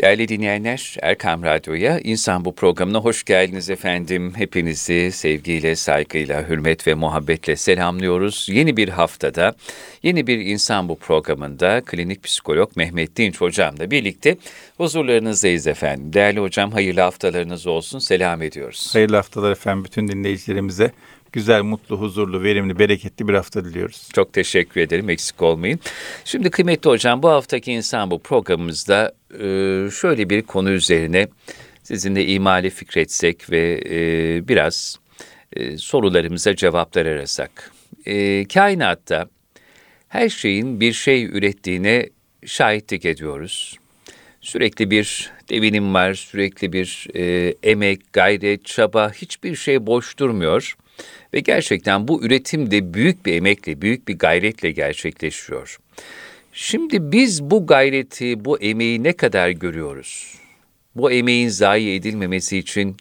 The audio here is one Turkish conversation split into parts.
Değerli dinleyenler, Erkam Radyo'ya İnsan Bu programına hoş geldiniz efendim. Hepinizi sevgiyle, saygıyla, hürmet ve muhabbetle selamlıyoruz. Yeni bir haftada, yeni bir İnsan Bu programında klinik psikolog Mehmet Dinç hocamla birlikte huzurlarınızdayız efendim. Değerli hocam hayırlı haftalarınız olsun, selam ediyoruz. Hayırlı haftalar efendim bütün dinleyicilerimize güzel, mutlu, huzurlu, verimli, bereketli bir hafta diliyoruz. Çok teşekkür ederim. Eksik olmayın. Şimdi kıymetli hocam bu haftaki insan bu programımızda e, şöyle bir konu üzerine sizinle imali fikretsek ve e, biraz e, sorularımıza cevaplar arasak. Kainatta her şeyin bir şey ürettiğine şahitlik ediyoruz. Sürekli bir devinim var, sürekli bir e, emek, gayret, çaba, hiçbir şey boş durmuyor. Ve gerçekten bu üretim de büyük bir emekle, büyük bir gayretle gerçekleşiyor. Şimdi biz bu gayreti, bu emeği ne kadar görüyoruz? Bu emeğin zayi edilmemesi için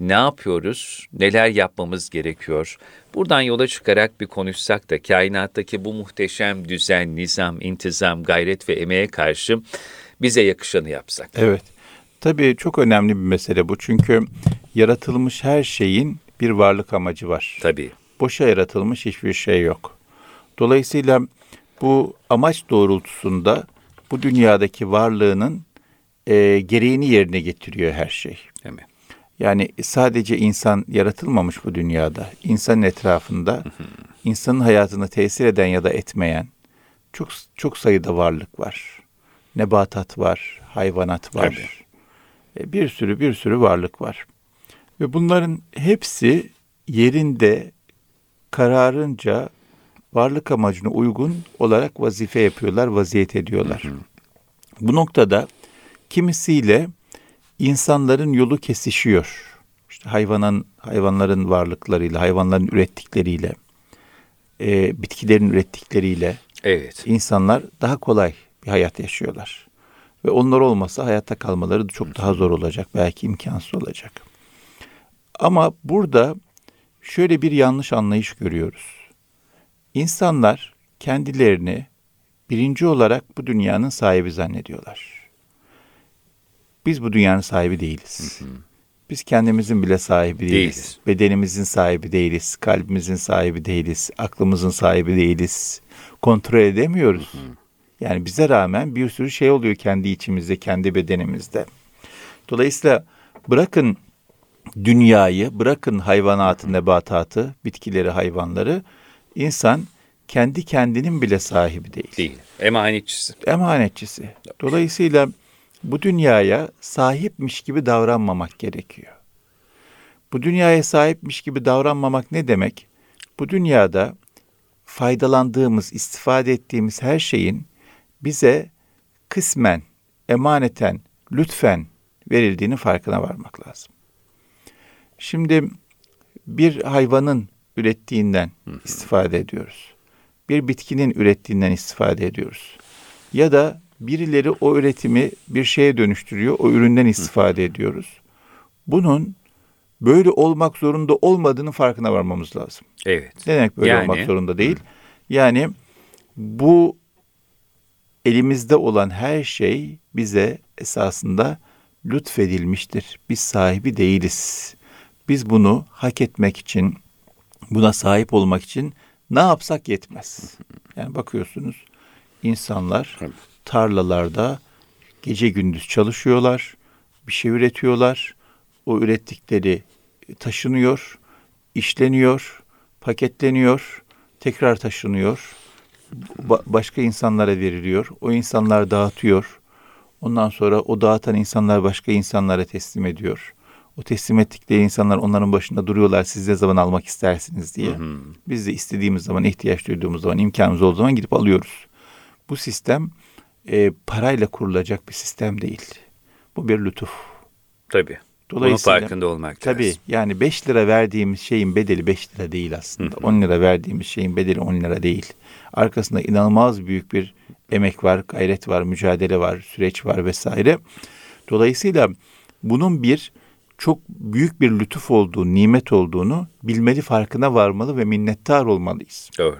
ne yapıyoruz? Neler yapmamız gerekiyor? Buradan yola çıkarak bir konuşsak da kainattaki bu muhteşem düzen, nizam, intizam, gayret ve emeğe karşı bize yakışanı yapsak. Evet. Tabii çok önemli bir mesele bu. Çünkü yaratılmış her şeyin bir varlık amacı var. Tabii. Boşa yaratılmış hiçbir şey yok. Dolayısıyla bu amaç doğrultusunda bu dünyadaki varlığının e, gereğini yerine getiriyor her şey. Değil mi? Yani sadece insan yaratılmamış bu dünyada. İnsanın etrafında insanın hayatını tesir eden ya da etmeyen çok çok sayıda varlık var. Nebatat var, hayvanat var. Tabii. E, bir sürü bir sürü varlık var. Ve bunların hepsi yerinde kararınca varlık amacına uygun olarak vazife yapıyorlar, vaziyet ediyorlar. Hı hı. Bu noktada kimisiyle insanların yolu kesişiyor. İşte hayvanın hayvanların varlıklarıyla, hayvanların ürettikleriyle, e, bitkilerin ürettikleriyle evet. insanlar daha kolay bir hayat yaşıyorlar. Ve onlar olmasa hayatta kalmaları çok daha zor olacak, belki imkansız olacak. Ama burada şöyle bir yanlış anlayış görüyoruz. İnsanlar kendilerini birinci olarak bu dünyanın sahibi zannediyorlar. Biz bu dünyanın sahibi değiliz. Hı hı. Biz kendimizin bile sahibi değiliz. değiliz. Bedenimizin sahibi değiliz. Kalbimizin sahibi değiliz. Aklımızın sahibi değiliz. Kontrol edemiyoruz. Hı hı. Yani bize rağmen bir sürü şey oluyor kendi içimizde, kendi bedenimizde. Dolayısıyla bırakın dünyayı, bırakın hayvanatı, nebatatı, bitkileri, hayvanları, insan kendi kendinin bile sahibi değil. Değil. Emanetçisi. Emanetçisi. Dolayısıyla bu dünyaya sahipmiş gibi davranmamak gerekiyor. Bu dünyaya sahipmiş gibi davranmamak ne demek? Bu dünyada faydalandığımız, istifade ettiğimiz her şeyin bize kısmen, emaneten, lütfen verildiğini farkına varmak lazım. Şimdi bir hayvanın ürettiğinden istifade ediyoruz. Bir bitkinin ürettiğinden istifade ediyoruz. Ya da birileri o üretimi bir şeye dönüştürüyor, o üründen istifade ediyoruz. Bunun böyle olmak zorunda olmadığını farkına varmamız lazım. Evet. Ne demek böyle yani, olmak zorunda değil? Yani bu elimizde olan her şey bize esasında lütfedilmiştir. Biz sahibi değiliz. Biz bunu hak etmek için, buna sahip olmak için ne yapsak yetmez. Yani bakıyorsunuz insanlar tarlalarda gece gündüz çalışıyorlar, bir şey üretiyorlar. O ürettikleri taşınıyor, işleniyor, paketleniyor, tekrar taşınıyor. Ba- başka insanlara veriliyor. O insanlar dağıtıyor. Ondan sonra o dağıtan insanlar başka insanlara teslim ediyor. O teslim ettikleri insanlar onların başında duruyorlar siz ne zaman almak istersiniz diye. Hı hı. Biz de istediğimiz zaman, ihtiyaç duyduğumuz zaman, imkanımız olduğu zaman gidip alıyoruz. Bu sistem e, parayla kurulacak bir sistem değil. Bu bir lütuf. Tabii. Dolayısıyla, Bunun farkında olmak tabii, lazım. Tabii yani 5 lira verdiğimiz şeyin bedeli 5 lira değil aslında. Hı hı. 10 lira verdiğimiz şeyin bedeli 10 lira değil. Arkasında inanılmaz büyük bir emek var, gayret var, mücadele var, süreç var vesaire. Dolayısıyla bunun bir çok büyük bir lütuf olduğu, nimet olduğunu bilmeli, farkına varmalı ve minnettar olmalıyız. Doğru.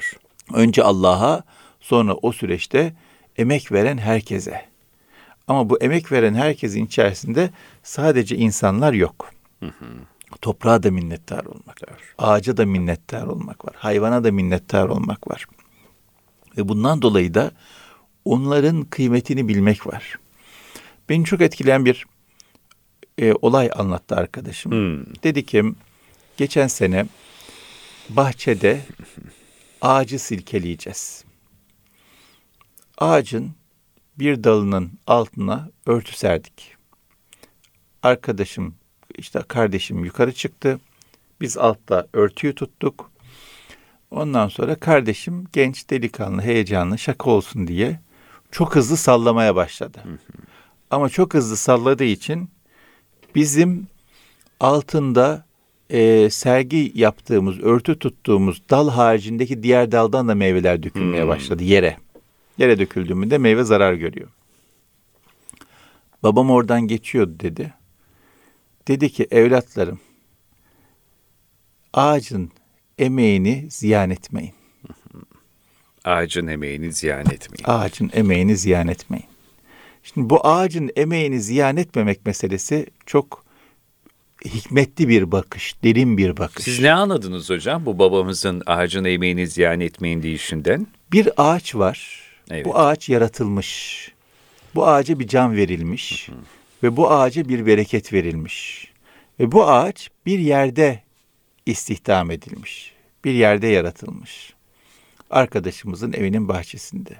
Önce Allah'a, sonra o süreçte emek veren herkese. Ama bu emek veren herkesin içerisinde sadece insanlar yok. Toprağa da minnettar olmak var. Ağaca da minnettar olmak var. Hayvana da minnettar olmak var. Ve bundan dolayı da onların kıymetini bilmek var. Beni çok etkileyen bir e, olay anlattı arkadaşım. Hmm. Dedi ki geçen sene bahçede ağacı silkeleyeceğiz. Ağacın bir dalının altına örtü serdik. Arkadaşım işte kardeşim yukarı çıktı. Biz altta örtüyü tuttuk. Ondan sonra kardeşim genç delikanlı heyecanlı şaka olsun diye çok hızlı sallamaya başladı. Ama çok hızlı salladığı için bizim altında e, sergi yaptığımız, örtü tuttuğumuz dal haricindeki diğer daldan da meyveler dökülmeye Hmm. başladı yere. Yere döküldüğünde meyve zarar görüyor. Babam oradan geçiyordu dedi. Dedi ki evlatlarım ağacın emeğini ziyan etmeyin. Ağacın emeğini ziyan etmeyin. Ağacın emeğini ziyan etmeyin. Şimdi bu ağacın emeğini ziyan etmemek meselesi çok hikmetli bir bakış, derin bir bakış. Siz ne anladınız hocam bu babamızın ağacın emeğini ziyan etmeyin deyişinden? Bir ağaç var. Evet. Bu ağaç yaratılmış. Bu ağaca bir can verilmiş ve bu ağaca bir bereket verilmiş. Ve bu ağaç bir yerde istihdam edilmiş. Bir yerde yaratılmış. Arkadaşımızın evinin bahçesinde.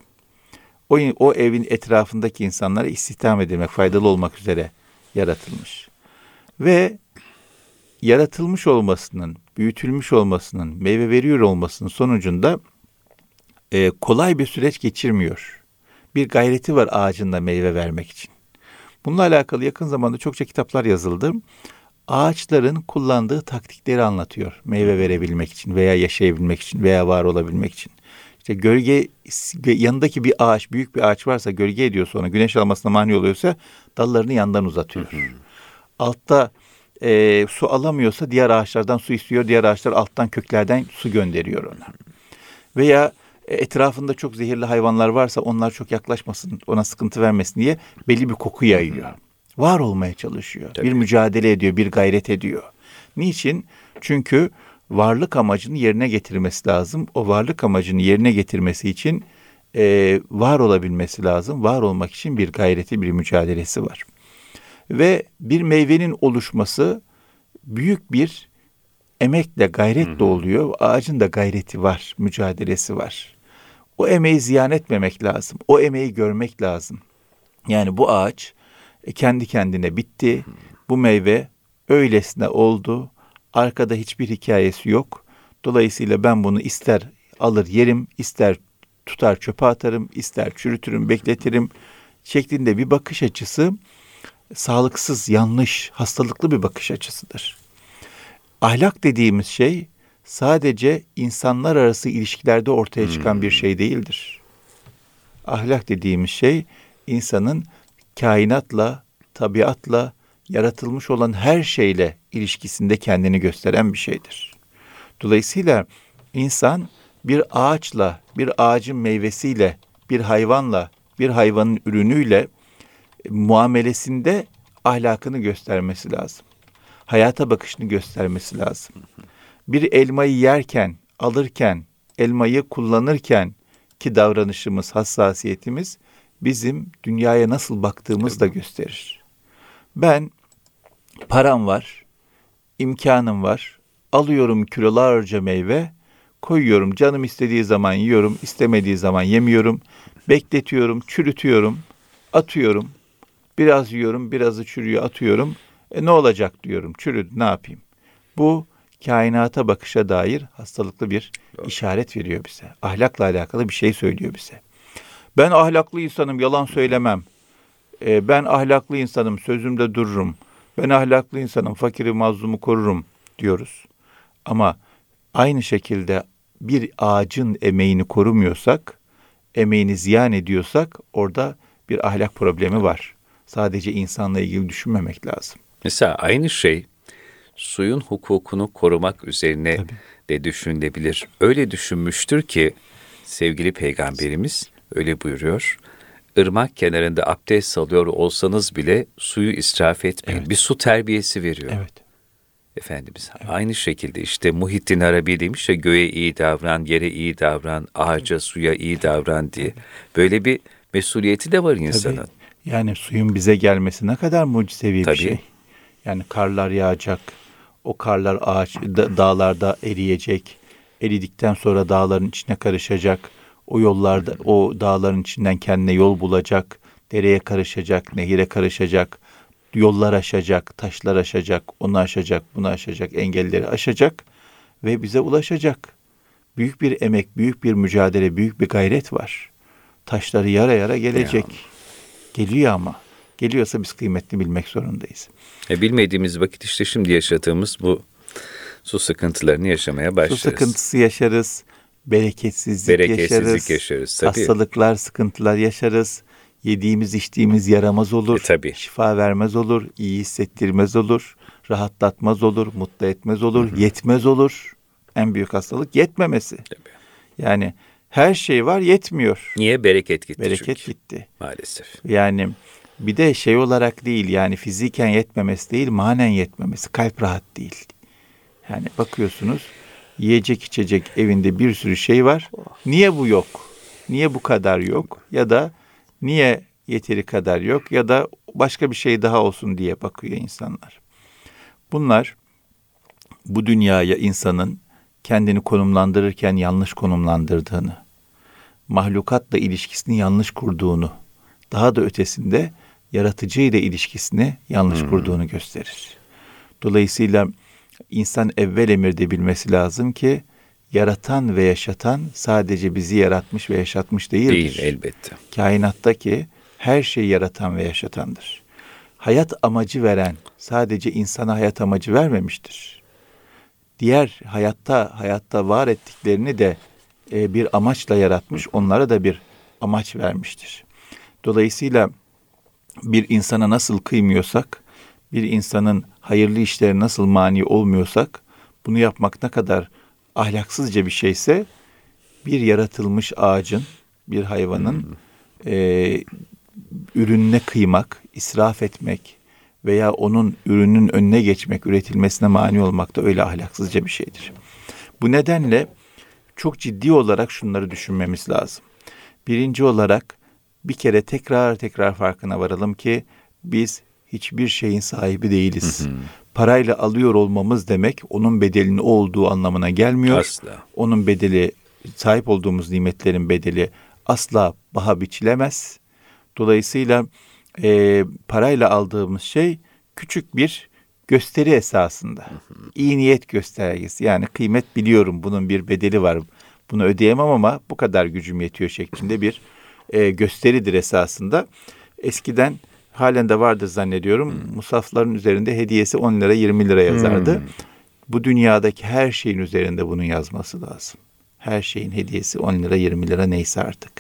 O, o evin etrafındaki insanlara istihdam edilmek, faydalı olmak üzere yaratılmış. Ve yaratılmış olmasının, büyütülmüş olmasının, meyve veriyor olmasının sonucunda e, kolay bir süreç geçirmiyor. Bir gayreti var ağacında meyve vermek için. Bununla alakalı yakın zamanda çokça kitaplar yazıldı. Ağaçların kullandığı taktikleri anlatıyor. Meyve verebilmek için veya yaşayabilmek için veya var olabilmek için. İşte gölge yanındaki bir ağaç, büyük bir ağaç varsa gölge ediyorsa ona, güneş almasına mani oluyorsa dallarını yandan uzatıyor. Altta e, su alamıyorsa diğer ağaçlardan su istiyor. Diğer ağaçlar alttan köklerden su gönderiyor ona. Veya e, etrafında çok zehirli hayvanlar varsa onlar çok yaklaşmasın, ona sıkıntı vermesin diye belli bir koku yayıyor. Var olmaya çalışıyor. Tabii. Bir mücadele ediyor, bir gayret ediyor. Niçin? Çünkü varlık amacını yerine getirmesi lazım. O varlık amacını yerine getirmesi için e, var olabilmesi lazım. Var olmak için bir gayreti, bir mücadelesi var. Ve bir meyvenin oluşması büyük bir emekle, gayretle oluyor. Ağacın da gayreti var, mücadelesi var. O emeği ziyan etmemek lazım. O emeği görmek lazım. Yani bu ağaç e, kendi kendine bitti. Bu meyve öylesine oldu. Arkada hiçbir hikayesi yok. Dolayısıyla ben bunu ister alır yerim, ister tutar çöpe atarım, ister çürütürüm, bekletirim şeklinde bir bakış açısı sağlıksız, yanlış, hastalıklı bir bakış açısıdır. Ahlak dediğimiz şey sadece insanlar arası ilişkilerde ortaya çıkan bir şey değildir. Ahlak dediğimiz şey insanın kainatla, tabiatla, yaratılmış olan her şeyle ilişkisinde kendini gösteren bir şeydir. Dolayısıyla insan bir ağaçla, bir ağacın meyvesiyle, bir hayvanla, bir hayvanın ürünüyle muamelesinde ahlakını göstermesi lazım. Hayata bakışını göstermesi lazım. Bir elmayı yerken, alırken, elmayı kullanırken ki davranışımız, hassasiyetimiz bizim dünyaya nasıl baktığımız da gösterir. Ben param var, imkanım var, alıyorum kilolarca meyve, koyuyorum, canım istediği zaman yiyorum, istemediği zaman yemiyorum, bekletiyorum, çürütüyorum, atıyorum, biraz yiyorum, birazı çürüyor, atıyorum. E ne olacak diyorum, çürüdü, ne yapayım? Bu kainata bakışa dair hastalıklı bir işaret veriyor bize. Ahlakla alakalı bir şey söylüyor bize. Ben ahlaklı insanım, yalan söylemem. E, ben ahlaklı insanım, sözümde dururum. Ben ahlaklı insanım, fakiri mazlumu korurum diyoruz. Ama aynı şekilde bir ağacın emeğini korumuyorsak, emeğini ziyan ediyorsak orada bir ahlak problemi var. Sadece insanla ilgili düşünmemek lazım. Mesela aynı şey suyun hukukunu korumak üzerine Tabii. de düşünülebilir. Öyle düşünmüştür ki sevgili peygamberimiz öyle buyuruyor. Irmak kenarında abdest alıyor olsanız bile suyu israf etmeyin. Bir su terbiyesi veriyor. Evet. Efendimiz aynı şekilde işte Muhittin Arabi demiş ya göğe iyi davran, yere iyi davran, ağaca, suya iyi davran diye. Böyle bir mesuliyeti de var insanın. Tabii. Yani suyun bize gelmesi ne kadar mucizevi Tabii. bir şey. Yani karlar yağacak. O karlar ağaç da- dağlarda eriyecek. Eridikten sonra dağların içine karışacak. O yollarda o dağların içinden kendine yol bulacak. Dereye karışacak, nehire karışacak. Yollar aşacak, taşlar aşacak, onu aşacak, bunu aşacak, engelleri aşacak ve bize ulaşacak. Büyük bir emek, büyük bir mücadele, büyük bir gayret var. Taşları yara yara gelecek. Geliyor ama. Geliyorsa biz kıymetli bilmek zorundayız. E, bilmediğimiz vakit işte şimdi yaşadığımız bu su sıkıntılarını yaşamaya başlarız. Su sıkıntısı yaşarız. Bereketsizlik, Bereketsizlik yaşarız. yaşarız, tabii. Hastalıklar, sıkıntılar yaşarız. Yediğimiz, içtiğimiz yaramaz olur. E, tabii. Şifa vermez olur. iyi hissettirmez olur. Rahatlatmaz olur. Mutlu etmez olur. Yetmez olur. En büyük hastalık yetmemesi. Tabii. Yani her şey var yetmiyor. Niye? Bereket gitti Bereket çünkü. gitti. Maalesef. Yani bir de şey olarak değil yani fiziken yetmemesi değil manen yetmemesi kalp rahat değil. Yani bakıyorsunuz yiyecek içecek evinde bir sürü şey var. Niye bu yok? Niye bu kadar yok? Ya da niye yeteri kadar yok? Ya da başka bir şey daha olsun diye bakıyor insanlar. Bunlar bu dünyaya insanın kendini konumlandırırken yanlış konumlandırdığını, mahlukatla ilişkisini yanlış kurduğunu, daha da ötesinde yaratıcı ile ilişkisini yanlış kurduğunu gösterir. Dolayısıyla insan evvel emirde bilmesi lazım ki yaratan ve yaşatan sadece bizi yaratmış ve yaşatmış değildir. Değil elbette. Kainattaki her şeyi yaratan ve yaşatandır. Hayat amacı veren sadece insana hayat amacı vermemiştir. Diğer hayatta hayatta var ettiklerini de e, bir amaçla yaratmış, onlara da bir amaç vermiştir. Dolayısıyla bir insana nasıl kıymıyorsak, bir insanın hayırlı işlerine nasıl mani olmuyorsak, bunu yapmak ne kadar ahlaksızca bir şeyse, bir yaratılmış ağacın, bir hayvanın e, ürününe kıymak, israf etmek veya onun ürünün önüne geçmek, üretilmesine mani olmak da öyle ahlaksızca bir şeydir. Bu nedenle çok ciddi olarak şunları düşünmemiz lazım. Birinci olarak bir kere tekrar tekrar farkına varalım ki biz hiçbir şeyin sahibi değiliz. Parayla alıyor olmamız demek onun bedelinin o olduğu anlamına gelmiyor. Asla. Onun bedeli sahip olduğumuz nimetlerin bedeli asla baha biçilemez. Dolayısıyla e, parayla aldığımız şey küçük bir gösteri esasında. İyi niyet göstergesi. Yani kıymet biliyorum bunun bir bedeli var. Bunu ödeyemem ama bu kadar gücüm yetiyor şeklinde bir e, gösteridir esasında. Eskiden halen de vardır zannediyorum. Musafların üzerinde hediyesi 10 lira 20 lira yazardı. Bu dünyadaki her şeyin üzerinde bunun yazması lazım. Her şeyin hediyesi 10 lira 20 lira neyse artık.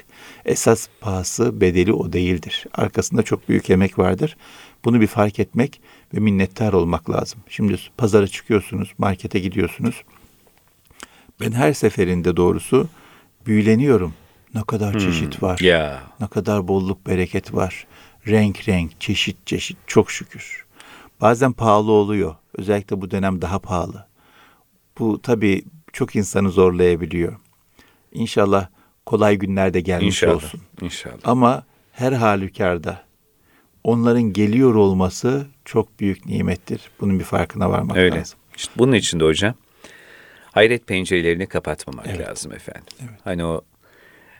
Esas pahası bedeli o değildir. Arkasında çok büyük emek vardır. Bunu bir fark etmek ve minnettar olmak lazım. Şimdi pazara çıkıyorsunuz, markete gidiyorsunuz. Ben her seferinde doğrusu büyüleniyorum. Ne kadar çeşit var. Ya. Ne kadar bolluk bereket var. Renk renk, çeşit çeşit çok şükür. Bazen pahalı oluyor. Özellikle bu dönem daha pahalı. Bu tabii çok insanı zorlayabiliyor. İnşallah kolay günlerde gelmiş İnşallah. olsun. İnşallah. Ama her halükarda onların geliyor olması çok büyük nimettir. Bunun bir farkına varmak Öyle. lazım. İşte bunun için de hocam hayret pencerelerini kapatmamak Evet. lazım efendim. Hani o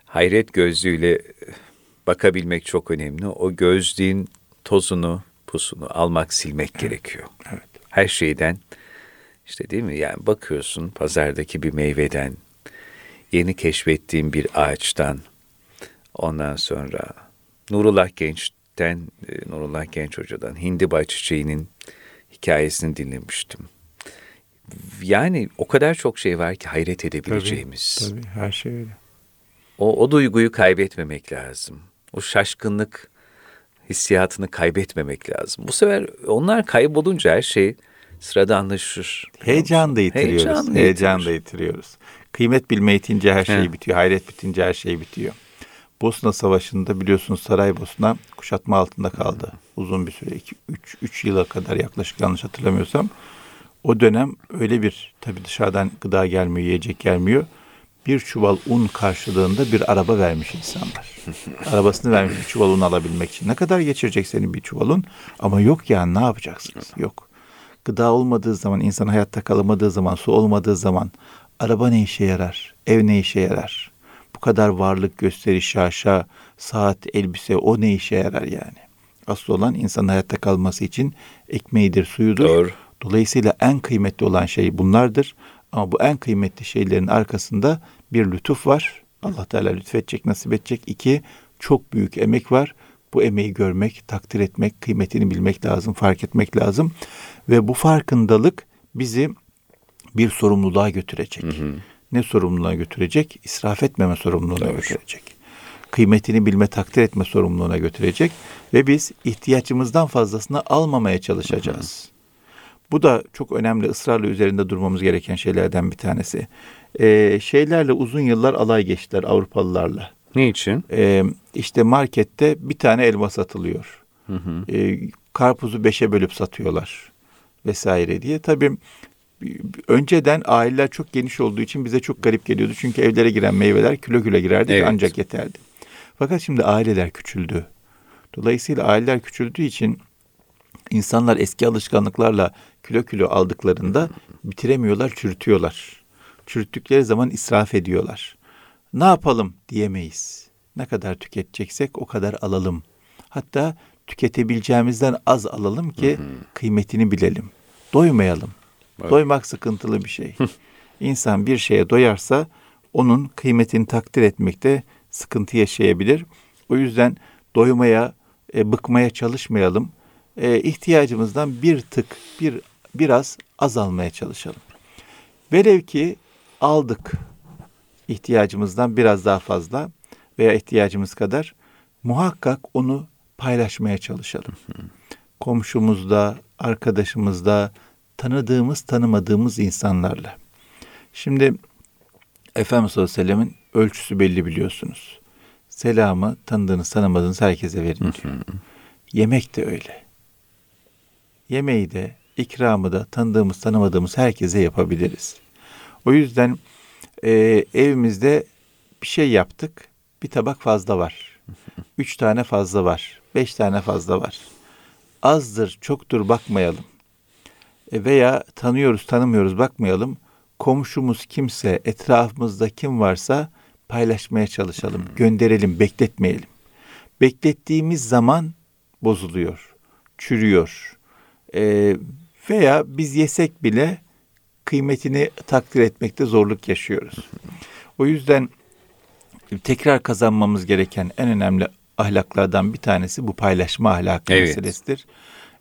hayret gözlüğüyle bakabilmek çok önemli. O gözlüğün tozunu, pusunu almak, silmek gerekiyor. Evet. Her şeyden işte değil mi? Yani bakıyorsun pazardaki bir meyveden, yeni keşfettiğin bir ağaçtan, ondan sonra Nurullah Genç'ten, e, Nurullah Genç Hoca'dan hindiba çiçeğinin hikayesini dinlemiştim. Yani o kadar çok şey var ki hayret edebileceğimiz. Tabii her şey öyle. O, o duyguyu kaybetmemek lazım. O şaşkınlık hissiyatını kaybetmemek lazım. Bu sefer onlar kaybolunca her şey sıradanlaşır. Heyecan da yitiriyoruz. Heyecan da Heyecan da yitiriyoruz. Kıymet bilme itince her şey He. bitiyor. Hayret bitince her şey bitiyor. Bosna Savaşı'nda biliyorsunuz Saraybosna kuşatma altında kaldı. Uzun bir süre 3 yıla kadar yaklaşık yanlış hatırlamıyorsam. O dönem öyle bir tabii dışarıdan gıda gelmiyor, yiyecek gelmiyor. Bir çuval un karşılığında bir araba vermiş insanlar. Arabasını vermiş bir çuval un alabilmek için. Ne kadar geçirecek senin bir çuval un? Ama yok yani ne yapacaksınız? Yok. Gıda olmadığı zaman, insan hayatta kalamadığı zaman, su olmadığı zaman araba ne işe yarar? Ev ne işe yarar? Bu kadar varlık, gösteri, şaşa, saat, elbise o ne işe yarar yani? Asıl olan insanın hayatta kalması için ekmeğidir, suyudur. Doğru. Dolayısıyla en kıymetli olan şey bunlardır. Ama bu en kıymetli şeylerin arkasında bir lütuf var. Allah Teala lütfedecek, nasip edecek. İki, çok büyük emek var. Bu emeği görmek, takdir etmek, kıymetini bilmek lazım, fark etmek lazım. Ve bu farkındalık bizi bir sorumluluğa götürecek. Hı hı. Ne sorumluluğa götürecek? İsraf etmeme sorumluluğuna Doğru. götürecek. Kıymetini bilme, takdir etme sorumluluğuna götürecek. Ve biz ihtiyacımızdan fazlasını almamaya çalışacağız. Hı hı. Bu da çok önemli, ısrarla üzerinde durmamız gereken şeylerden bir tanesi. Ee, şeylerle uzun yıllar alay geçtiler Avrupalılarla. Ne için? Ee, işte markette bir tane elma satılıyor. Hı hı. Ee, karpuzu beşe bölüp satıyorlar vesaire diye. Tabii önceden aileler çok geniş olduğu için bize çok garip geliyordu. Çünkü evlere giren meyveler kilo kilo girerdi evet. ancak yeterdi. Fakat şimdi aileler küçüldü. Dolayısıyla aileler küçüldüğü için insanlar eski alışkanlıklarla kilo kilo aldıklarında bitiremiyorlar, çürütüyorlar. Çürüttükleri zaman israf ediyorlar. Ne yapalım diyemeyiz. Ne kadar tüketeceksek o kadar alalım. Hatta tüketebileceğimizden az alalım ki kıymetini bilelim. Doymayalım. Evet. Doymak sıkıntılı bir şey. İnsan bir şeye doyarsa onun kıymetini takdir etmekte sıkıntı yaşayabilir. O yüzden doymaya, e, bıkmaya çalışmayalım. E, ihtiyacımızdan bir tık, bir biraz azalmaya çalışalım. Velev ki aldık ihtiyacımızdan biraz daha fazla veya ihtiyacımız kadar muhakkak onu paylaşmaya çalışalım. Komşumuzda, arkadaşımızda, tanıdığımız, tanımadığımız insanlarla. Şimdi Efendimiz sallallahu aleyhi ve sellemin ölçüsü belli biliyorsunuz. Selamı tanıdığınız, tanımadığınız herkese verin diyor. Yemek de öyle. Yemeği de, ikramı da tanıdığımız, tanımadığımız herkese yapabiliriz. O yüzden e, evimizde bir şey yaptık, bir tabak fazla var. Üç tane fazla var. Beş tane fazla var. Azdır, çoktur bakmayalım. E veya tanıyoruz, tanımıyoruz bakmayalım. Komşumuz kimse, etrafımızda kim varsa paylaşmaya çalışalım. Gönderelim, bekletmeyelim. Beklettiğimiz zaman bozuluyor, çürüyor. E, veya biz yesek bile kıymetini takdir etmekte zorluk yaşıyoruz. O yüzden tekrar kazanmamız gereken en önemli ahlaklardan bir tanesi bu paylaşma ahlakı evet. meselesidir.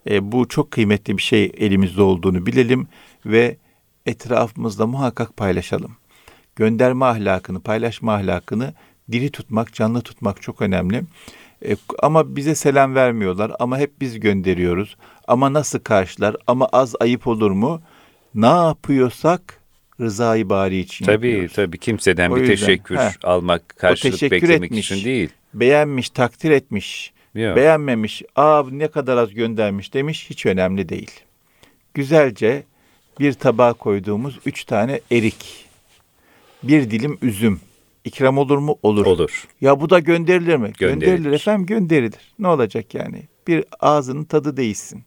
E, bu çok kıymetli bir şey elimizde olduğunu bilelim ve etrafımızda muhakkak paylaşalım. Gönderme ahlakını, paylaşma ahlakını diri tutmak, canlı tutmak çok önemli. E, ama bize selam vermiyorlar ama hep biz gönderiyoruz. Ama nasıl karşılar? Ama az ayıp olur mu? Ne yapıyorsak rızayı bari için tabii, yapıyoruz. Tabii kimseden o bir yüzden, teşekkür heh, almak, karşılık teşekkür beklemek etmiş, için değil. Beğenmiş, takdir etmiş, Yok. beğenmemiş, aa ne kadar az göndermiş demiş hiç önemli değil. Güzelce bir tabağa koyduğumuz üç tane erik, bir dilim üzüm, ikram olur mu? Olur. Olur. Ya bu da gönderilir mi? Gönderilir. gönderilir efendim gönderilir. Ne olacak yani? Bir ağzının tadı değişsin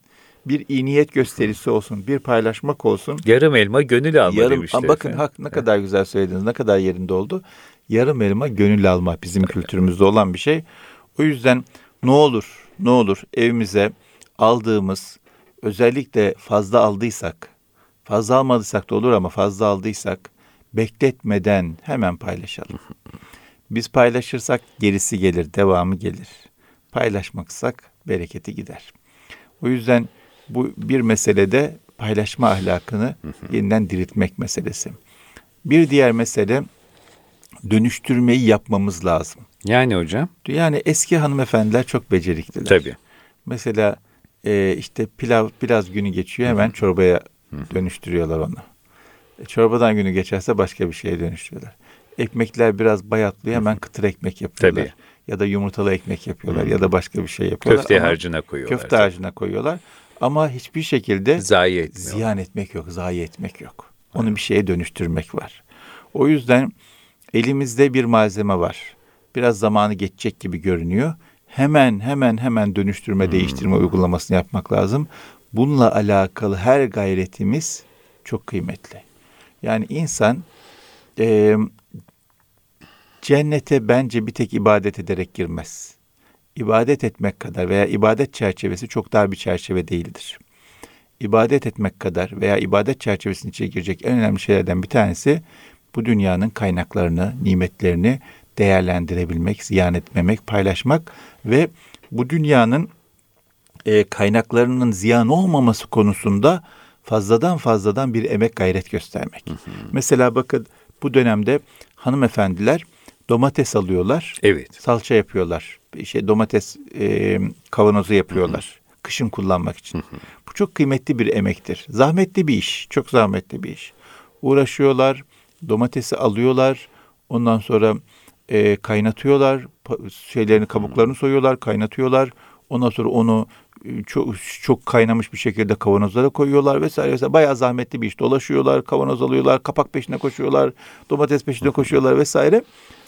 bir iyi niyet gösterisi olsun, bir paylaşmak olsun. Yarım elma gönül alma Yarım, demişti. Bakın hak ne kadar güzel söylediniz, ne kadar yerinde oldu. Yarım elma gönül alma bizim kültürümüzde olan bir şey. O yüzden ne olur, ne olur evimize aldığımız, özellikle fazla aldıysak, fazla almadıysak da olur ama fazla aldıysak, bekletmeden hemen paylaşalım. Biz paylaşırsak gerisi gelir, devamı gelir. Paylaşmaksak bereketi gider. O yüzden bu bir meselede paylaşma ahlakını yeniden diriltmek meselesi. Bir diğer mesele dönüştürmeyi yapmamız lazım. Yani hocam? Yani eski hanımefendiler çok becerikliler. Tabii. Mesela e, işte pilav biraz günü geçiyor hemen çorbaya dönüştürüyorlar onu. E, çorbadan günü geçerse başka bir şeye dönüştürüyorlar. Ekmekler biraz bayatlıyor hemen kıtır ekmek yapıyorlar. Tabii. ya da yumurtalı ekmek yapıyorlar ya da başka bir şey yapıyorlar. Köfte Ama harcına koyuyorlar. Köfte tabii. harcına koyuyorlar. Ama hiçbir şekilde Zayi etmiyor. ziyan etmek yok, zayi etmek yok. Onu bir şeye dönüştürmek var. O yüzden elimizde bir malzeme var. Biraz zamanı geçecek gibi görünüyor. Hemen hemen hemen dönüştürme, değiştirme uygulamasını yapmak lazım. Bununla alakalı her gayretimiz çok kıymetli. Yani insan e, cennete bence bir tek ibadet ederek girmez. İbadet etmek kadar veya ibadet çerçevesi çok dar bir çerçeve değildir. İbadet etmek kadar veya ibadet çerçevesinin içine girecek en önemli şeylerden bir tanesi bu dünyanın kaynaklarını, nimetlerini değerlendirebilmek, ziyan etmemek, paylaşmak ve bu dünyanın e, kaynaklarının ziyan olmaması konusunda fazladan fazladan bir emek gayret göstermek. Mesela bakın bu dönemde hanımefendiler domates alıyorlar, Evet. salça yapıyorlar, şey domates e, kavanozu yapıyorlar. Kışın kullanmak için. Bu çok kıymetli bir emektir. Zahmetli bir iş, çok zahmetli bir iş. Uğraşıyorlar, domatesi alıyorlar, ondan sonra e, kaynatıyorlar, şeylerini kabuklarını soyuyorlar, kaynatıyorlar. Ondan sonra onu çok çok kaynamış bir şekilde kavanozlara koyuyorlar vesaire vesaire. Bayağı zahmetli bir iş. Dolaşıyorlar, kavanoz alıyorlar, kapak peşine koşuyorlar, domates peşine koşuyorlar vesaire.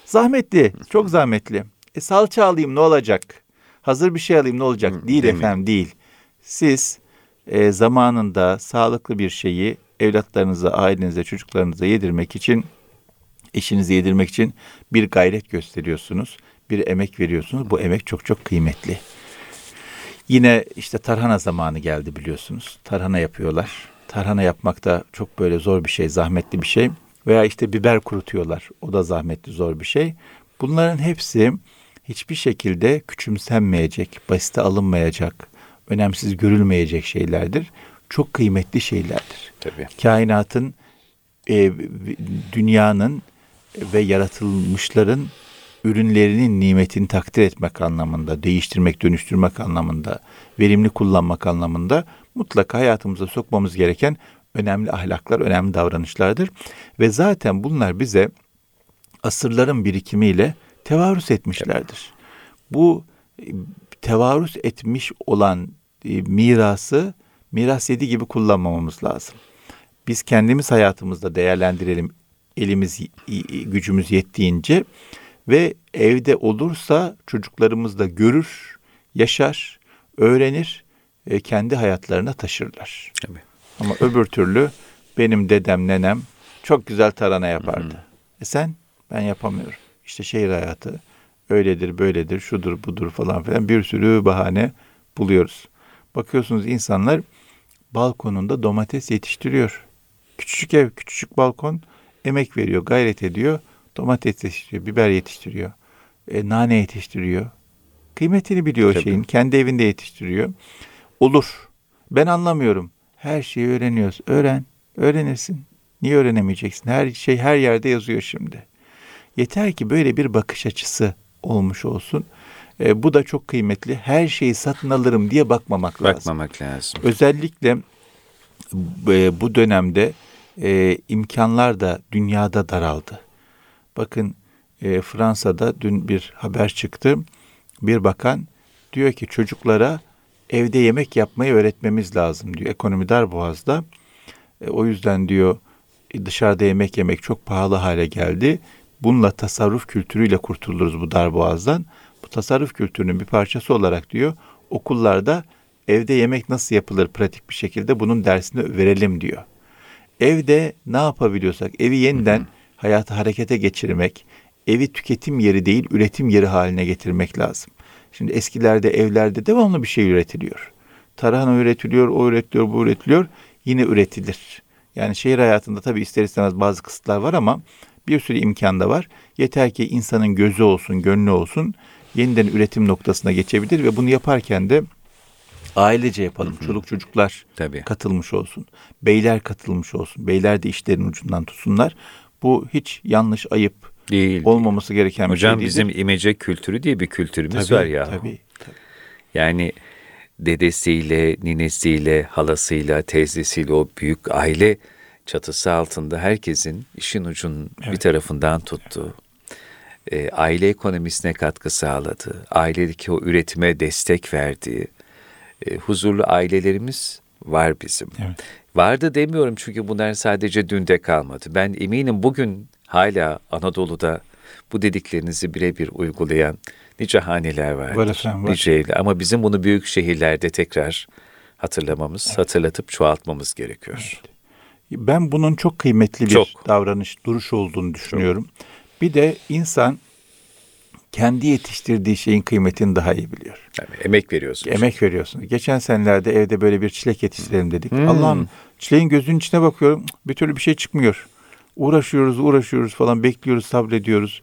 Zahmetli, çok zahmetli. E salça alayım ne olacak? Hazır bir şey alayım ne olacak? Hı, değil değil mi? efendim değil. Siz e, zamanında sağlıklı bir şeyi evlatlarınıza, ailenize, çocuklarınıza yedirmek için, eşinize yedirmek için bir gayret gösteriyorsunuz. Bir emek veriyorsunuz. Bu emek çok çok kıymetli. Yine işte tarhana zamanı geldi biliyorsunuz. Tarhana yapıyorlar. Tarhana yapmak da çok böyle zor bir şey, zahmetli bir şey. Veya işte biber kurutuyorlar. O da zahmetli, zor bir şey. Bunların hepsi hiçbir şekilde küçümsenmeyecek, basite alınmayacak, önemsiz görülmeyecek şeylerdir. Çok kıymetli şeylerdir. Tabii. Kainatın, e, dünyanın ve yaratılmışların ürünlerinin nimetini takdir etmek anlamında, değiştirmek, dönüştürmek anlamında, verimli kullanmak anlamında mutlaka hayatımıza sokmamız gereken önemli ahlaklar, önemli davranışlardır. Ve zaten bunlar bize asırların birikimiyle tevarüs etmişlerdir. Bu e, tevarüs etmiş olan e, mirası miras yedi gibi kullanmamamız lazım. Biz kendimiz hayatımızda değerlendirelim elimiz gücümüz yettiğince ve evde olursa çocuklarımız da görür, yaşar, öğrenir, e, kendi hayatlarına taşırlar. Tabii. Ama öbür türlü benim dedem, nenem çok güzel tarhana yapardı. E sen? Ben yapamıyorum. İşte şehir hayatı öyledir, böyledir, şudur, budur falan filan bir sürü bahane buluyoruz. Bakıyorsunuz insanlar balkonunda domates yetiştiriyor. Küçücük ev, küçücük balkon emek veriyor, gayret ediyor. Domates yetiştiriyor, biber yetiştiriyor, e, nane yetiştiriyor. Kıymetini biliyor Tabii. şeyin. Kendi evinde yetiştiriyor. Olur. Ben anlamıyorum. Her şeyi öğreniyoruz. Öğren. Öğrenirsin. Niye öğrenemeyeceksin? Her şey her yerde yazıyor şimdi. Yeter ki böyle bir bakış açısı olmuş olsun. E, bu da çok kıymetli. Her şeyi satın alırım diye bakmamak lazım. Bakmamak lazım. Özellikle e, bu dönemde e, imkanlar da dünyada daraldı. Bakın e, Fransa'da dün bir haber çıktı. Bir bakan diyor ki çocuklara evde yemek yapmayı öğretmemiz lazım diyor. Ekonomi dar boğazda. E, o yüzden diyor dışarıda yemek yemek çok pahalı hale geldi. Bununla tasarruf kültürüyle kurtuluruz bu dar boğazdan. Bu tasarruf kültürünün bir parçası olarak diyor okullarda evde yemek nasıl yapılır pratik bir şekilde bunun dersini verelim diyor. Evde ne yapabiliyorsak evi yeniden hayatı harekete geçirmek, evi tüketim yeri değil üretim yeri haline getirmek lazım. Şimdi eskilerde evlerde devamlı bir şey üretiliyor. Tarhana üretiliyor, o üretiliyor, bu üretiliyor. Yine üretilir. Yani şehir hayatında tabii ister istemez bazı kısıtlar var ama bir sürü imkan da var. Yeter ki insanın gözü olsun, gönlü olsun. Yeniden üretim noktasına geçebilir ve bunu yaparken de ailece yapalım. Çoluk çocuklar Tabii. katılmış olsun. Beyler katılmış olsun. Beyler de işlerin ucundan tutsunlar. Bu hiç yanlış, ayıp Değil. olmaması gereken bir Hocam şey bizim değildir. imece kültürü diye bir kültürümüz tabii, var ya. Tabii, tabii. Yani dedesiyle, ninesiyle, halasıyla, teyzesiyle o büyük aile çatısı altında herkesin işin ucun bir Evet. tarafından tuttuğu, e, aile ekonomisine katkı sağladığı, ailedeki o üretime destek verdiği e, huzurlu ailelerimiz var bizim. Evet. Vardı demiyorum çünkü bunlar sadece dünde kalmadı. Ben eminim bugün hala Anadolu'da bu dediklerinizi birebir uygulayan nice haneler vardır. Var efendim, var. Niceyle. Ama bizim bunu büyük şehirlerde tekrar hatırlamamız, hatırlatıp çoğaltmamız gerekiyor. Ben bunun çok kıymetli bir Çok. davranış, duruş olduğunu düşünüyorum. Bir de insan kendi yetiştirdiği şeyin kıymetini daha iyi biliyor. Yani emek veriyorsunuz. Emek veriyorsunuz. Geçen senelerde evde böyle bir çilek yetiştirelim dedik. Hmm. Allah'ım çileğin gözünün içine bakıyorum. Bir türlü bir şey çıkmıyor. Uğraşıyoruz, uğraşıyoruz falan bekliyoruz, sabrediyoruz.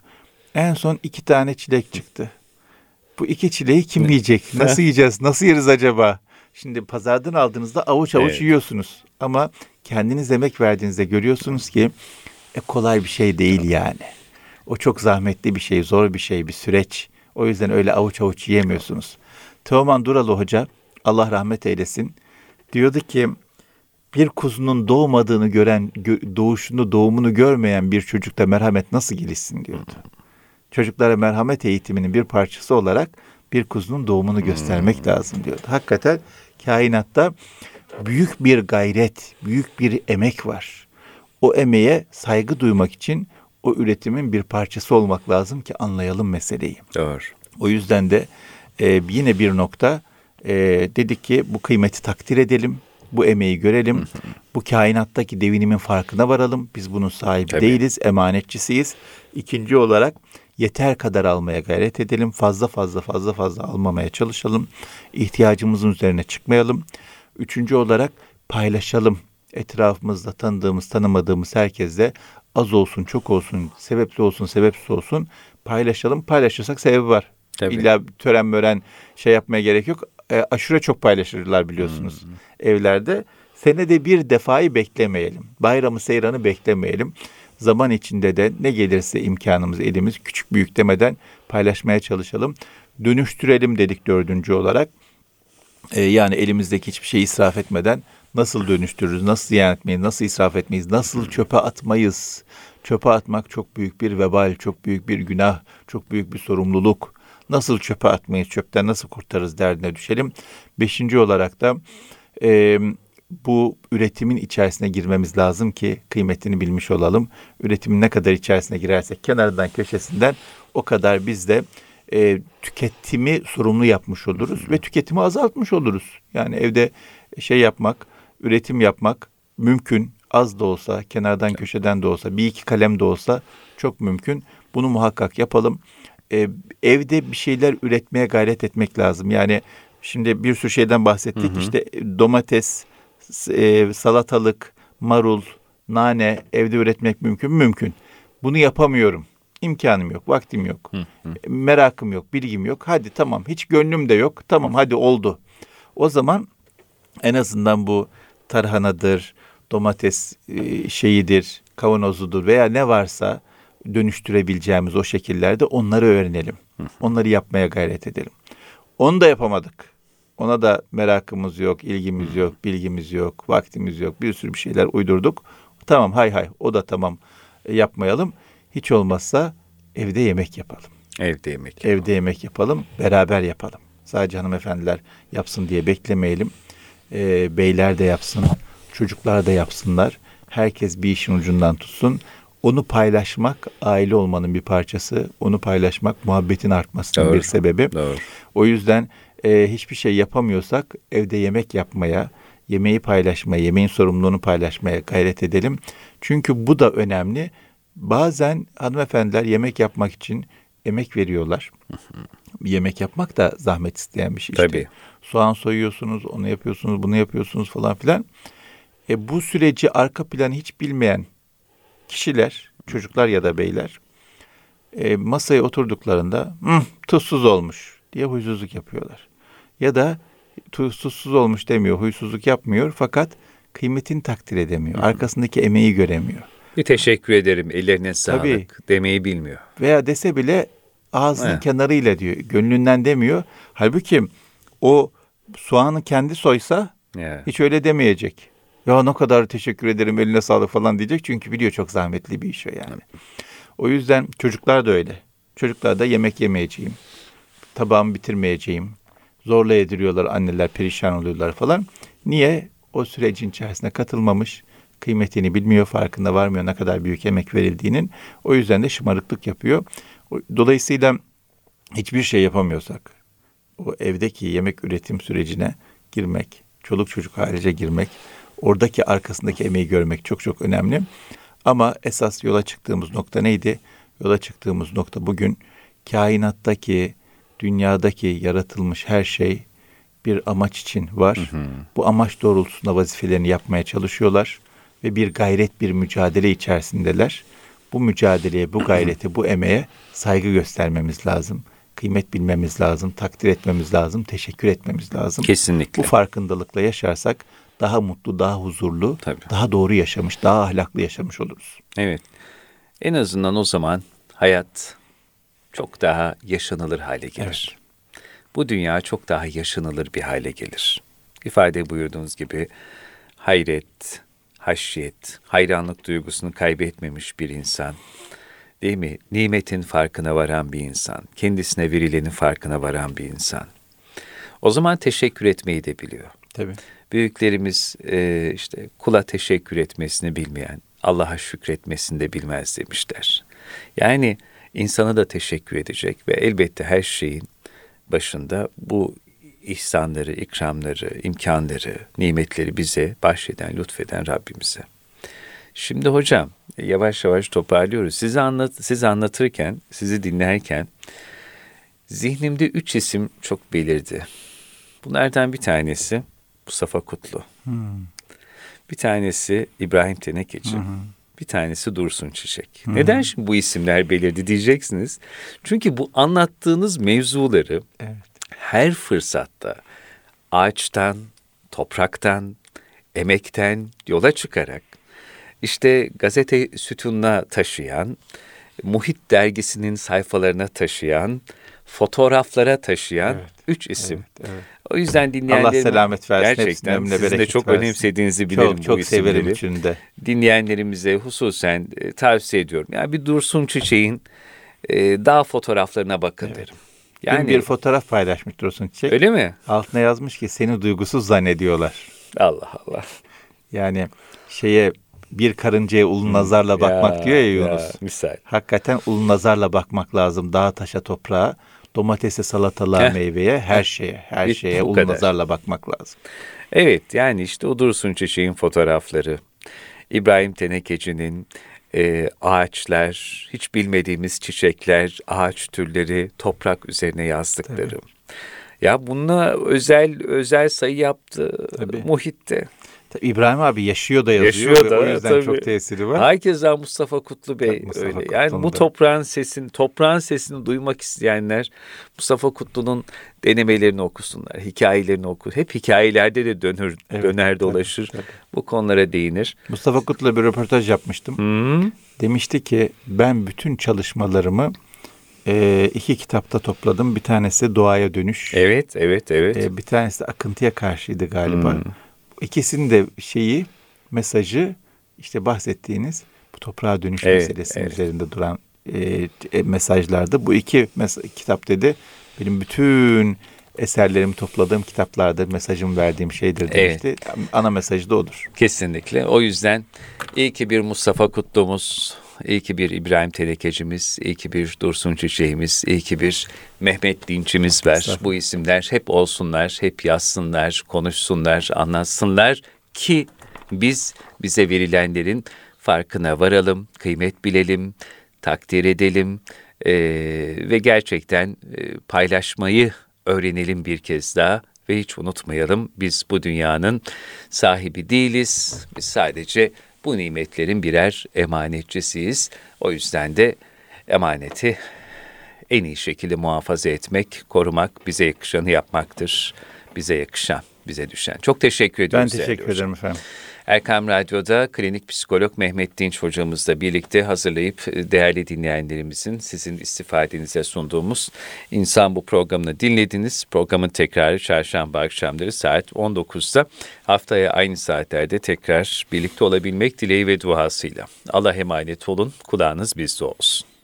En son iki tane çilek çıktı. Bu iki çileği kim yiyecek? Nasıl yiyeceğiz? Nasıl yeriz acaba? Şimdi pazardan aldığınızda avuç avuç Evet. yiyorsunuz. Ama kendiniz emek verdiğinizde görüyorsunuz ki e, kolay bir şey değil yani. O çok zahmetli bir şey, zor bir şey, bir süreç. O yüzden öyle avuç avuç yiyemiyorsunuz. Teoman Duralı Hoca, Allah rahmet eylesin, diyordu ki bir kuzunun doğmadığını gören, gö- doğuşunu, doğumunu görmeyen bir çocukta merhamet nasıl gelişsin diyordu. Çocuklara merhamet eğitiminin bir parçası olarak bir kuzunun doğumunu göstermek lazım diyordu. Hakikaten kainatta büyük bir gayret, büyük bir emek var. O emeğe saygı duymak için o üretimin bir parçası olmak lazım ki anlayalım meseleyi. Doğru. O yüzden de e, yine bir nokta e, dedik ki bu kıymeti takdir edelim, bu emeği görelim, bu kainattaki devinimin farkına varalım. Biz bunun sahibi Tabii. değiliz, emanetçisiyiz. İkinci olarak yeter kadar almaya gayret edelim. Fazla fazla fazla fazla almamaya çalışalım. İhtiyacımızın üzerine çıkmayalım. Üçüncü olarak paylaşalım. Etrafımızda tanıdığımız, tanımadığımız herkesle az olsun, çok olsun, sebepli olsun, sebepsiz olsun paylaşalım. Paylaşırsak sebebi var. Tabii. İlla tören mören şey yapmaya gerek yok. E, aşure çok paylaşırlar biliyorsunuz evlerde. Senede bir defayı beklemeyelim. Bayramı seyranı beklemeyelim. Zaman içinde de ne gelirse imkanımız elimiz küçük büyük demeden paylaşmaya çalışalım. Dönüştürelim dedik dördüncü olarak. E, yani elimizdeki hiçbir şeyi israf etmeden nasıl dönüştürürüz, nasıl ziyan etmeyiz, nasıl israf etmeyiz, nasıl çöpe atmayız. Çöpe atmak çok büyük bir vebal, çok büyük bir günah, çok büyük bir sorumluluk. Nasıl çöpe atmayız, çöpten nasıl kurtarırız derdine düşelim. Beşinci olarak da e, bu üretimin içerisine girmemiz lazım ki kıymetini bilmiş olalım. Üretimin ne kadar içerisine girersek kenarından köşesinden o kadar biz de e, tüketimi sorumlu yapmış oluruz ve tüketimi azaltmış oluruz. Yani evde şey yapmak, üretim yapmak mümkün. Az da olsa, kenardan köşeden de olsa, bir iki kalem de olsa çok mümkün. Bunu muhakkak yapalım. E, evde bir şeyler üretmeye gayret etmek lazım. Yani şimdi bir sürü şeyden bahsettik. İşte domates, e, salatalık, marul, nane evde üretmek mümkün mü? Mümkün. Bunu yapamıyorum. İmkanım yok, vaktim yok. Merakım yok, bilgim yok. Hadi tamam, hiç gönlüm de yok. Tamam hadi oldu. O zaman en azından bu tarhanadır, domates e, şeyidir, kavanozudur veya ne varsa dönüştürebileceğimiz o şekillerde onları öğrenelim. Onları yapmaya gayret edelim. Onu da yapamadık. Ona da merakımız yok, ilgimiz yok, bilgimiz yok, vaktimiz yok. Bir sürü bir şeyler uydurduk. Tamam hay hay o da tamam E, yapmayalım. Hiç olmazsa evde yemek yapalım. Evde yemek. Evde yemek yapalım, beraber yapalım. Sadece hanımefendiler yapsın diye beklemeyelim. Ee, beyler de yapsın, çocuklar da yapsınlar. Herkes bir işin ucundan tutsun. Onu paylaşmak aile olmanın bir parçası. Onu paylaşmak muhabbetin artmasının Doğru. bir sebebi. Doğru. O yüzden e, hiçbir şey yapamıyorsak evde yemek yapmaya, yemeği paylaşmaya, yemeğin sorumluluğunu paylaşmaya gayret edelim. Çünkü bu da önemli. Bazen hanımefendiler yemek yapmak için emek veriyorlar. yemek yapmak da zahmet isteyen bir şey. işte. Tabii. Soğan soyuyorsunuz, onu yapıyorsunuz, bunu yapıyorsunuz falan filan. E, bu süreci arka planı hiç bilmeyen kişiler, çocuklar ya da beyler e, masaya oturduklarında "Hı, tuzsuz olmuş diye huysuzluk yapıyorlar. Ya da tuzsuz olmuş demiyor, huysuzluk yapmıyor fakat kıymetini takdir edemiyor. Arkasındaki emeği göremiyor. Bir teşekkür ederim. Ellerine sağlık Tabii. demeyi bilmiyor. Veya dese bile ağzının Evet. kenarıyla diyor, gönlünden demiyor. Halbuki o soğanı kendi soysa Ya. hiç öyle demeyecek. Ya ne kadar teşekkür ederim eline sağlık falan diyecek. Çünkü biliyor çok zahmetli bir iş o yani. O yüzden çocuklar da öyle. Çocuklar da yemek yemeyeceğim. Tabağımı bitirmeyeceğim. Zorla yediriyorlar anneler perişan oluyorlar falan. Niye? O sürecin içerisine katılmamış, kıymetini bilmiyor, farkında varmıyor ne kadar büyük emek verildiğinin. O yüzden de şımarıklık yapıyor. Dolayısıyla hiçbir şey yapamıyorsak, o evdeki yemek üretim sürecine girmek, çoluk çocuk harice girmek, oradaki arkasındaki emeği görmek çok çok önemli. Ama esas yola çıktığımız nokta neydi? Yola çıktığımız nokta bugün kainattaki, dünyadaki yaratılmış her şey bir amaç için var. Hı hı. Bu amaç doğrultusunda vazifelerini yapmaya çalışıyorlar ve bir gayret, bir mücadele içerisindeler. Bu mücadeleye, bu gayrete, bu emeğe saygı göstermemiz lazım. Kıymet bilmemiz lazım, takdir etmemiz lazım, teşekkür etmemiz lazım. Kesinlikle. Bu farkındalıkla yaşarsak daha mutlu, daha huzurlu, Tabii. daha doğru yaşamış, daha ahlaklı yaşamış oluruz. Evet. En azından o zaman hayat çok daha yaşanılır hale gelir. Evet. Bu dünya çok daha yaşanılır bir hale gelir. İfade buyurduğunuz gibi hayret, haşyet, hayranlık duygusunu kaybetmemiş bir insan, değil mi? Nimetin farkına varan bir insan, kendisine verilenin farkına varan bir insan. O zaman teşekkür etmeyi de biliyor. Tabii. Büyüklerimiz e, işte kula teşekkür etmesini bilmeyen, Allah'a şükretmesini de bilmez demişler. Yani insana da teşekkür edecek ve elbette her şeyin başında bu ihsanları, ikramları, imkanları, nimetleri bize bahşeden, lütfeden Rabbimize. Şimdi hocam yavaş yavaş toparlıyoruz. Sizi anlat sizi anlatırken, sizi dinlerken zihnimde üç isim çok belirdi. Bunlardan bir tanesi Mustafa Kutlu. Hmm. Bir tanesi İbrahim Tenekeci. Hmm. Bir tanesi Dursun Çiçek. Hmm. Neden şimdi bu isimler belirdi diyeceksiniz. Çünkü bu anlattığınız mevzuları evet. Her fırsatta ağaçtan, topraktan, emekten yola çıkarak işte gazete sütununa taşıyan, Muhit dergisinin sayfalarına taşıyan, fotoğraflara taşıyan evet, üç isim. Evet, evet. O yüzden dinleyenlerim Allah selamet versin. Gerçekten sizin de çok versin. önemsediğinizi bilirim çok, çok bu isimleri. severim içinde. Dinleyenlerimize hususen e, tavsiye ediyorum. Yani bir Dursun Çiçek'in e, dağ fotoğraflarına bakın evet. derim. Yani Dün bir fotoğraf paylaşmış Dursun Çiçek. Öyle mi? Altına yazmış ki seni duygusuz zannediyorlar. Allah Allah. Yani şeye bir karıncaya ulu nazarla bakmak ya, diyor ya Yunus. Ya, misal. Hakikaten ulu nazarla bakmak lazım. Dağa, taşa, toprağa, domatese, salatalığa, meyveye, her şeye, her Bitti, şeye ulu kadar. nazarla bakmak lazım. Evet, yani işte o Dursun Çiçek'in fotoğrafları, İbrahim Tenekeci'nin e, ağaçlar, hiç bilmediğimiz çiçekler, ağaç türleri, toprak üzerine yazdıkları. Tabii. Ya bununla özel özel sayı yaptı Tabii. Muhit'te. Tabii İbrahim abi yaşıyor da yazıyor yaşıyor da, o yüzden tabii. çok tesiri var. Herkese Mustafa Kutlu Bey Mustafa öyle. Kutlu'nda. Yani bu toprağın sesini, toprağın sesini duymak isteyenler Mustafa Kutlu'nun denemelerini okusunlar, hikayelerini okur. Hep hikayelerde de dönür, evet, döner dolaşır. Tabii, tabii. Bu konulara değinir. Mustafa Kutlu'la bir röportaj yapmıştım. Hmm. Demişti ki ben bütün çalışmalarımı e, iki kitapta topladım. Bir tanesi Doğaya Dönüş. Evet, evet, evet. E, bir tanesi de Akıntıya Karşıydı galiba. Hmm ikisinin de şeyi, mesajı işte bahsettiğiniz bu toprağa dönüş evet, meselesi evet. üzerinde duran e, e, mesajlardı. Bu iki mes- kitap dedi benim bütün eserlerimi topladığım kitaplardır, mesajımı verdiğim şeydir demişti. Evet. Ana mesajı da odur. Kesinlikle. O yüzden iyi ki bir Mustafa Kutlu'muz, iyi ki bir İbrahim Telekecimiz, iyi ki bir Dursun Çiçeğimiz, iyi ki bir Mehmet Dinçimiz var. Bu isimler hep olsunlar, hep yazsınlar, konuşsunlar, anlatsınlar ki biz bize verilenlerin farkına varalım, kıymet bilelim, takdir edelim e, ve gerçekten e, paylaşmayı öğrenelim bir kez daha ve hiç unutmayalım biz bu dünyanın sahibi değiliz. Biz sadece bu nimetlerin birer emanetçisiyiz. O yüzden de emaneti en iyi şekilde muhafaza etmek, korumak, bize yakışanı yapmaktır. Bize yakışan, bize düşen. Çok teşekkür ediyoruz. Ben teşekkür ederim efendim. Erkam Radyo'da klinik psikolog Mehmet Dinç hocamızla birlikte hazırlayıp e, değerli dinleyenlerimizin sizin istifadenize sunduğumuz İnsan Bu programını dinlediniz. Programın tekrarı çarşamba akşamları saat 19'da haftaya aynı saatlerde tekrar birlikte olabilmek dileği ve duasıyla. Allah emanet olun, kulağınız bizde olsun.